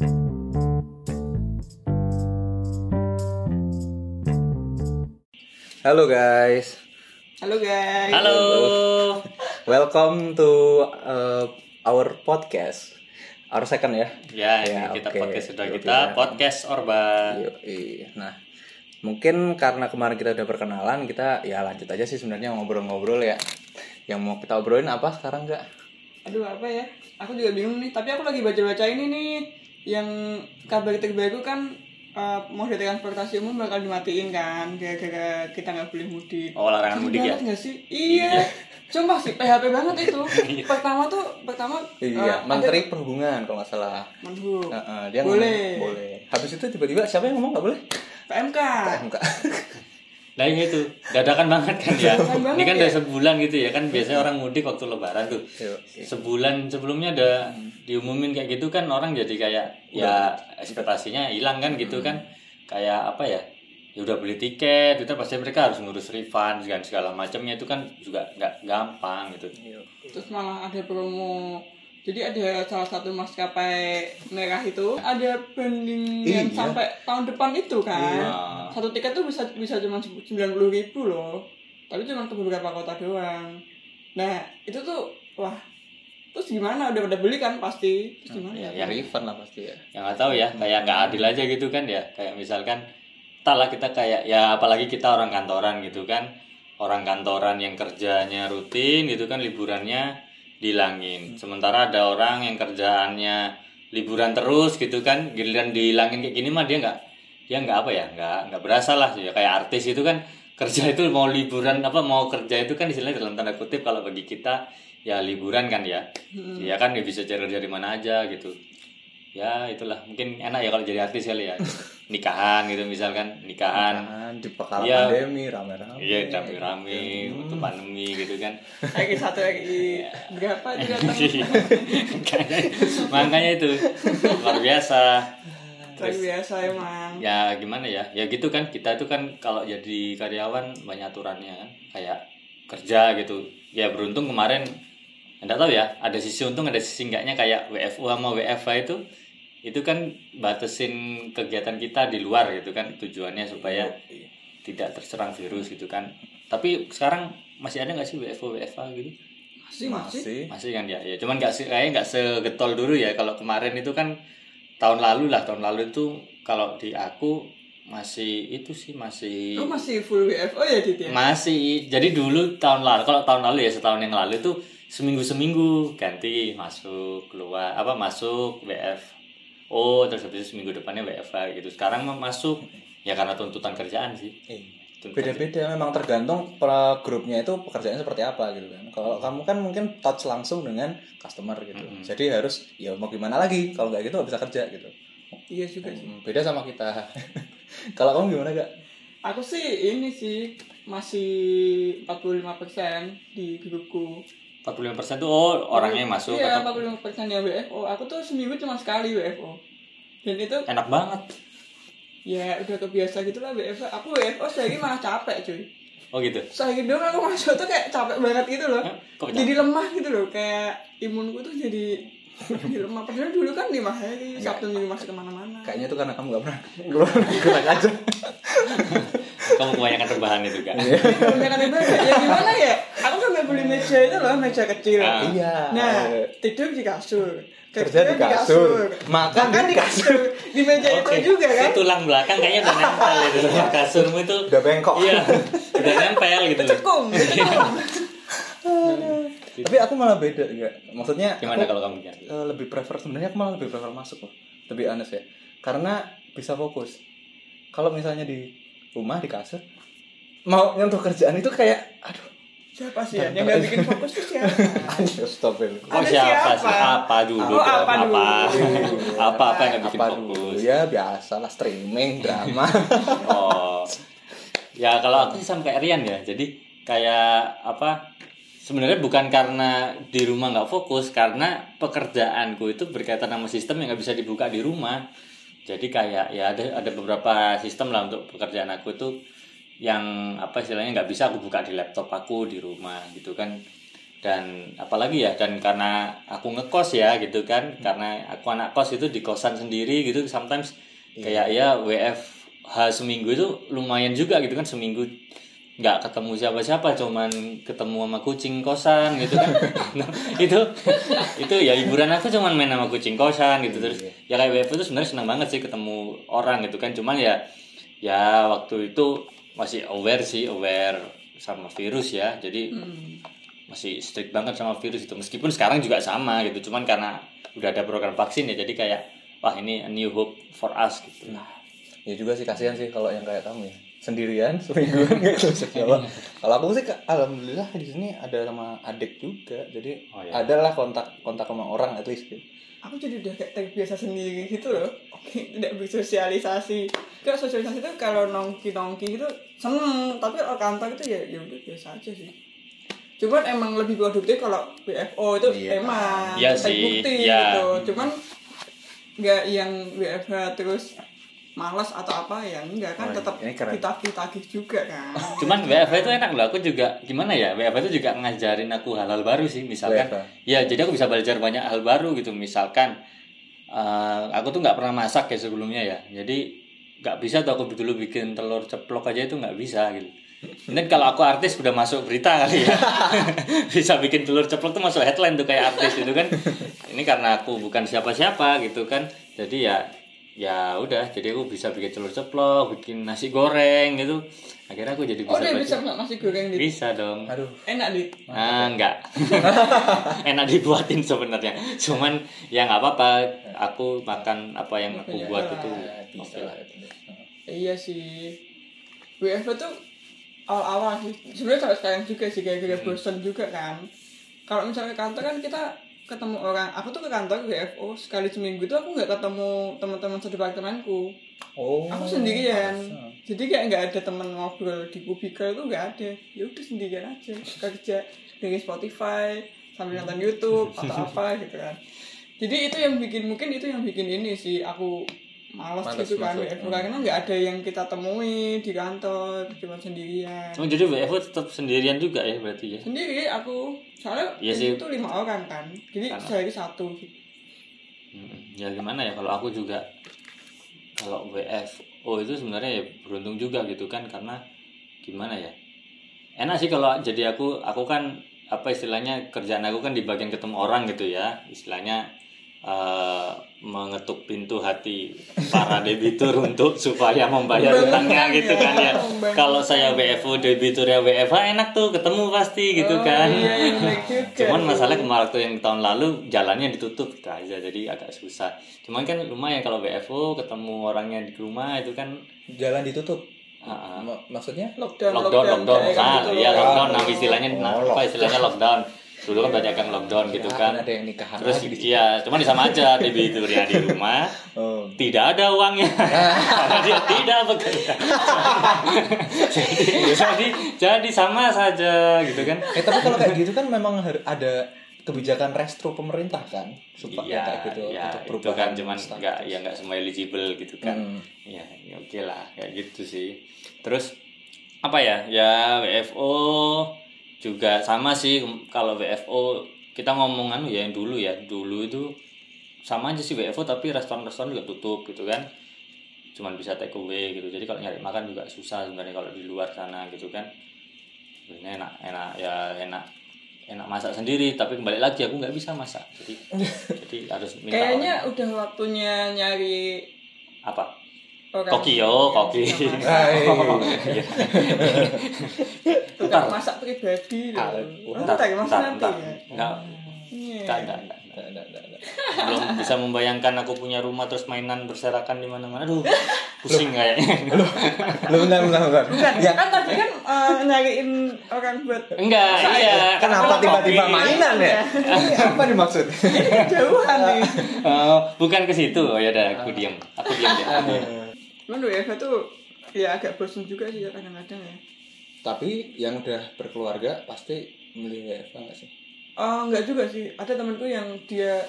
Halo guys, Halo guys. Halo. welcome to uh, our podcast, our second ya. Ya, Ya, ini kita oke. podcast sudah Yuk, kita ya. podcast Orba. Yoi. Nah, mungkin karena kemarin kita udah perkenalan, kita ya lanjut aja sih sebenarnya ngobrol-ngobrol ya. Yang mau kita obrolin apa sekarang nggak? Aduh apa ya? Aku juga bingung nih. Tapi aku lagi baca-baca ini nih yang kabar terbaru kan uh, moda transportasi umum bakal dimatiin kan gara-gara kita nggak boleh mudik. Oh, larangan mudik ya? nggak sih? Iya. Sumpah sih PHP banget itu. pertama tuh pertama Iya, uh, Menteri Perhubungan kalau nggak salah. ada Menhub. Heeh, dia Boleh. ngomong boleh. Habis itu tiba-tiba siapa yang ngomong nggak boleh? PMK. PMK. Nah ini tuh dadakan banget kan ya. Banget ini kan ya. udah sebulan gitu ya kan biasanya orang mudik waktu lebaran tuh. Yoi. Sebulan sebelumnya ada diumumin kayak gitu kan orang jadi kayak ya ekspektasinya hilang kan gitu kan. Kayak apa ya? Ya udah beli tiket, itu pasti mereka harus ngurus refund dan segala macamnya itu kan juga nggak gampang gitu. Terus malah ada promo. Jadi ada salah satu maskapai merah itu ada banding yang Iya. sampai tahun depan itu kan. Iya. Satu tiket tuh bisa bisa cuma sembilan puluh ribu loh. Tapi cuma ke beberapa kota doang. Nah itu tuh wah. Terus gimana? Udah pada beli kan pasti. Terus gimana ya? Ya refund lah pasti ya. yang nggak tahu ya kayak nggak adil aja gitu kan ya kayak misalkan tak lah kita kayak ya apalagi kita orang kantoran gitu kan orang kantoran yang kerjanya rutin gitu kan liburannya dihilangin sementara ada orang yang kerjaannya liburan terus gitu kan giliran dihilangin kayak gini mah dia nggak dia nggak apa ya nggak nggak berasa lah ya kayak artis itu kan kerja itu mau liburan apa mau kerja itu kan istilahnya dalam tanda kutip kalau bagi kita ya liburan kan ya. Ya kan dia bisa cari dari mana aja gitu ya itulah. Mungkin enak ya kalau jadi artis kali ya. Nikahan gitu misalkan. Nikahan. Kan di perkara Iya. pandemi rame-rame. iya rame-rame untuk pandemi gitu kan. Lagi satu lagi. Berapa juga Iya. makanya itu. Luar biasa. Luar biasa emang. ya gimana ya? Ya gitu kan. Kita itu kan kalau jadi karyawan banyak aturannya kan. Kayak kerja gitu. Ya beruntung kemarin anda tahu ya ada sisi untung ada sisi enggaknya. Kayak WFU sama WFH itu itu kan batasin kegiatan kita di luar gitu kan tujuannya supaya tidak terserang virus gitu kan. Tapi sekarang masih ada nggak sih WFO WFH gitu? Masih masih. Masih. kan ya ya. Cuman nggak sih kayaknya nggak segetol dulu ya. Kalau kemarin itu kan tahun lalu lah. Tahun lalu itu kalau di aku masih itu sih masih Lu masih full WFO ya Dit ya? masih. Jadi dulu tahun lalu kalau tahun lalu ya setahun yang lalu itu seminggu seminggu ganti masuk keluar apa masuk WF oh terus habis itu seminggu depannya WFH gitu sekarang mah masuk ya karena tuntutan kerjaan sih Tuntutan Beda-beda memang tergantung per grupnya itu pekerjaannya seperti apa gitu kan. Kalau kamu kan mungkin touch langsung dengan customer gitu. Jadi harus ya mau gimana lagi kalau nggak gitu nggak bisa kerja gitu. Iya juga sih. Hmm, Beda sama kita. kalau kamu gimana gak? Aku sih ini sih masih 45% di grupku. 45% tuh oh orangnya yang masuk Iya, atau 45% yang WFO. Aku tuh seminggu cuma sekali WFO. Dan itu enak banget ya udah kebiasa gitu lah WFO. Aku WFO sehari malah capek cuy. oh gitu Sehari doang aku masuk tuh kayak capek banget gitu loh. Hah? Kok Jadi lemah gitu loh. Kayak imunku tuh jadi jadi lemah. Padahal dulu kan lima hari, Sabtu Minggu masuk ke mana-mana. Kayaknya itu karena kamu gak pernah keluar gerak aja. kamu kebanyakan rebahan itu kan Kebanyakan. Ya gimana ya? Aku sampai beli meja itu loh, meja kecil. Ah. Iya. Nah, tidur di kasur. Kerja di kasur. Makan Makan di di kasur. Di meja itu juga kan. Itu tulang belakang kayaknya udah nempel itu sama kasurmu itu Udah bengkok. iya udah nempel gitu loh Cekung, cekung. Tapi aku malah beda enggak. Maksudnya gimana aku, kalau kamu kan eh, lebih prefer sebenarnya aku malah lebih prefer masuk loh. Lebih honest ya. Karena bisa fokus. Kalau misalnya di rumah di kasur mau nyentuh kerjaan itu kayak aduh Siapa sih ya? yang nggak bikin fokus tuh siapa? Stop it. Oh Ada siapa, siapa? sih? Apa dulu? Oh, apa dulu? apa apa yang nggak bikin Apa fokus? dulu ya biasa lah streaming drama. Oh, ya kalau aku sih sama kayak Rian ya. Jadi kayak apa? Sebenarnya bukan karena di rumah nggak fokus, karena pekerjaanku itu berkaitan sama sistem yang nggak bisa dibuka di rumah. Jadi kayak ya ada ada beberapa sistem lah untuk pekerjaan aku itu yang apa istilahnya nggak bisa aku buka di laptop aku di rumah gitu kan. Dan apalagi ya dan karena aku ngekos ya gitu kan karena aku anak kos itu di kosan sendiri gitu sometimes kayak ya WFH seminggu itu lumayan juga gitu kan seminggu nggak ketemu siapa-siapa cuman ketemu sama kucing kosan gitu kan. Nah, itu itu ya hiburan aku cuman main sama kucing kosan gitu. Terus ya kayak WFH itu sebenarnya senang banget sih ketemu orang gitu kan. Cuman ya ya waktu itu masih aware sih aware sama virus ya. Jadi masih strict banget sama virus itu. Meskipun sekarang juga sama gitu cuman karena udah ada program vaksin ya jadi kayak wah ini a new hope for us. Gitu. Lah ya juga sih kasihan sih kalau yang kayak kamu ya sendirian seminggu nggak ketemu siapa kalau aku sih alhamdulillah di sini ada sama adik juga jadi Oh, iya. adalah kontak kontak sama orang at least gitu. aku jadi udah kayak terbiasa sendiri gitu loh tidak bersosialisasi kayak sosialisasi itu kalau nongki nongki gitu seneng tapi kalau kantor itu ya ya udah biasa aja sih cuman emang lebih produktif kalau WFO itu Iya. emang Iya terbukti sih, iya. gitu cuman nggak yang WFH terus malas atau apa ya enggak kan Oh, tetap ini keren. ditagih-tagih juga kan cuman WFH itu enak loh aku juga gimana ya WFH itu juga ngajarin aku hal-hal baru sih misalkan WFH. ya jadi aku bisa belajar banyak hal baru gitu misalkan eh, aku tuh nggak pernah masak ya sebelumnya ya jadi nggak bisa tuh aku dulu bikin telur ceplok aja itu nggak bisa gitu dan kalau aku artis udah masuk berita kali ya bisa bikin telur ceplok tuh masuk headline tuh kayak artis itu kan ini karena aku bukan siapa-siapa gitu kan jadi ya ya udah jadi aku bisa bikin telur ceplok bikin nasi goreng gitu akhirnya aku jadi bisa oh bisa masak nasi goreng di bisa dong aduh enak di Ah, enggak. Enak dibuatin sebenarnya. Cuman ya nggak apa-apa. Aku makan apa yang aku Iya. buat itu. ya, bisa Oke lah lah. itu. Iya sih. WFH tuh awal-awal sih. Sebenarnya kalau sekarang juga sih kayak bosan juga kan. Kalau misalnya kantor kan kita ketemu orang. Aku tuh ke kantor WFO sekali seminggu tuh aku nggak ketemu teman-teman sedepartemenku. oh Aku sendirian. pantesan. Jadi kayak nggak ada teman ngobrol di kubikel tuh nggak ada. Ya udah sendirian aja kerja dengan Spotify sambil nonton YouTube atau apa gitu kan. Jadi itu yang bikin mungkin itu yang bikin ini sih aku malas Males gitu kan masuk. WFO karena nggak ada yang kita temui di kantor cuma sendirian. Oh, jadi WFO tetap sendirian juga ya berarti ya. Sendiri aku soalnya Iya sih. itu lima orang kan. Jadi Karena- sehari satu gitu. Hmm, Ya gimana ya kalau aku juga kalau WFO itu sebenarnya ya beruntung juga gitu kan karena gimana ya. Enak sih kalau jadi aku aku kan apa istilahnya kerjaan aku kan di bagian ketemu orang gitu ya. Istilahnya eh, mengetuk pintu hati para debitur untuk supaya membayar utangnya Membangunkan gitu ya, kan ya. Kalau saya WFO debiturnya WFH enak tuh ketemu pasti gitu Oh, kan. iya, iya, baik juga. Cuman masalah kemarin waktu yang tahun lalu jalannya ditutup gitu aja jadi agak susah. Cuman kan lumayan kalau WFO ketemu orangnya di rumah itu kan jalan ditutup ah, ah. Ma- maksudnya Lockdown, lockdown lockdown kayak nah gitu iya loh. lockdown nah istilahnya nah, oh, apa istilahnya lockdown dulu kan banyak yang lockdown gitu Ya, kan. ada yang nikahan terus lagi. di iya cuman sama aja debiturnya di rumah. Oh. Tidak ada uangnya. Karena dia tidak bekerja. Jadi, jadi jadi sama saja gitu kan. Eh tapi kalau kayak gitu kan memang ada kebijakan restro pemerintah kan? Supaya Iya, kayak gitu ya, untuk itu perubahan kan cuman nggak ya nggak semua eligible gitu kan. Hmm. Ya, ya oke lah kayak gitu sih. Terus apa ya? Ya WFO juga sama sih kalau WFO kita ngomongan ya yang dulu ya. Dulu itu sama aja sih WFO tapi restoran-restoran juga tutup gitu kan. Cuman bisa take away gitu. Jadi kalau nyari makan juga susah sebenarnya kalau di luar sana gitu kan. Sebenarnya enak enak ya enak enak masak sendiri. Tapi kembali lagi aku nggak bisa masak. Jadi jadi harus minta Kayaknya orang. udah waktunya nyari apa Koki, yang koki. Iya. Tukang masak pribadi Ah, Entar, mas Ntar, nanti ntar. ya. Nggak, Iya. nggak, nggak, nggak. Nggak, nggak, nggak, nggak. belum bisa membayangkan aku punya rumah terus mainan berserakan di mana-mana aduh pusing kayaknya Lu bentar, bentar, bentar. Ya, Kan tadi kan eh, nyariin orang buat enggak iya kenapa Kalau tiba-tiba mainan ya? Ini apa dimaksud? jauhan nih. Oh, bukan ke situ oh ya udah aku diam aku diam deh Cuman WFH tuh ya agak bosan juga sih ya kadang-kadang ya. Tapi yang udah berkeluarga pasti milih WFH nggak sih? Oh, enggak juga sih. Ada temanku yang dia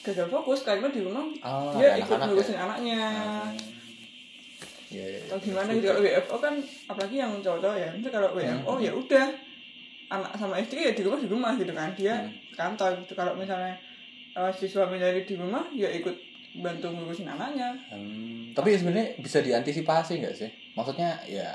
gagal fokus karena di rumah Oh, dia ikut anak-anak ngurusin ya? anaknya. Iya, iya. Atau gimana gitu kalau WFO kan apalagi yang cowok ya. Nanti kalau WFO ya udah anak sama istri ya di rumah di rumah gitu kan dia Hmm. kantor gitu kalau misalnya eh, si suami dari di rumah ya ikut bantu ngurusin anaknya Hmm, tapi sebenarnya bisa diantisipasi nggak sih? Maksudnya ya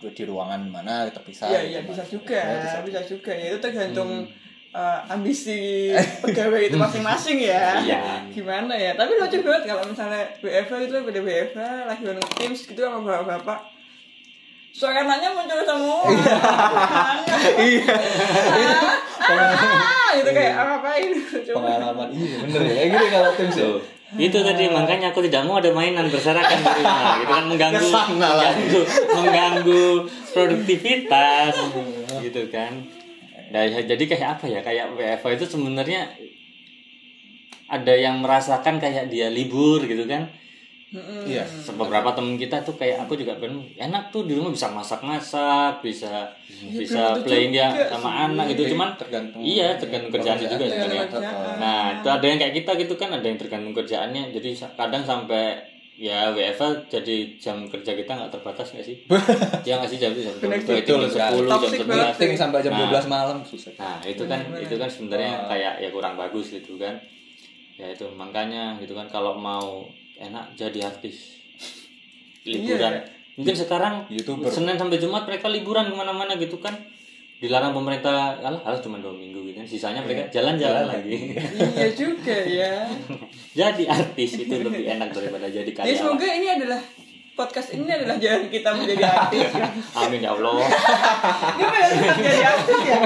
di ruangan mana terpisah? Iya gitu, iya bisa juga, Ya, bisa. bisa juga. Ya itu tergantung Hmm. eh, ambisi pegawai itu masing-masing ya. Iya. Gimana ya? Tapi lucu banget kalau misalnya WFH itu pada WFH lagi bareng Teams gitu sama bapak-bapak. Suara anaknya muncul semua. Iya. Ah, gitu kayak ngapain? Coba. Pengalaman iya bener ya. Kayak gini kalau tim sih. Itu tadi makanya aku tidak mau ada mainan berserakan di rumah gitu kan mengganggu mengganggu, mengganggu produktivitas gitu kan nah ya, jadi kayak apa ya kayak WFH itu sebenarnya ada yang merasakan kayak dia libur gitu kan Iya. beberapa temen kita tuh kayak aku juga pengen enak tuh di rumah bisa masak-masak bisa bisa belum tentu playing dia sama sih. anak gitu cuman tergantung iya tergantung kerjaannya juga pekerjaan. sebenarnya nah itu ada yang kayak kita gitu kan ada yang tergantung kerjaannya jadi kadang sampai ya WFH jadi jam kerja kita nggak terbatas nggak sih ya nggak sih jam jam sepuluh jam sebelas sampai jam Nah. 12 malam susah. Nah itu kan itu kan sebenarnya kayak ya kurang bagus gitu kan. Ya itu makanya gitu kan kalau mau enak jadi artis liburan. Iya. Mungkin sekarang YouTuber. Senin sampai Jumat mereka liburan ke mana-mana gitu kan. Dilarang pemerintah, alah, alah cuma dua minggu gitu kan. Sisanya mereka jalan-jalan Jalan lagi. Iya juga ya. jadi artis itu lebih enak daripada jadi Ya karyawan. semoga ini adalah podcast ini adalah jalan kita menjadi artis. Amin ya Allah. Gimana kita jadi artis ya?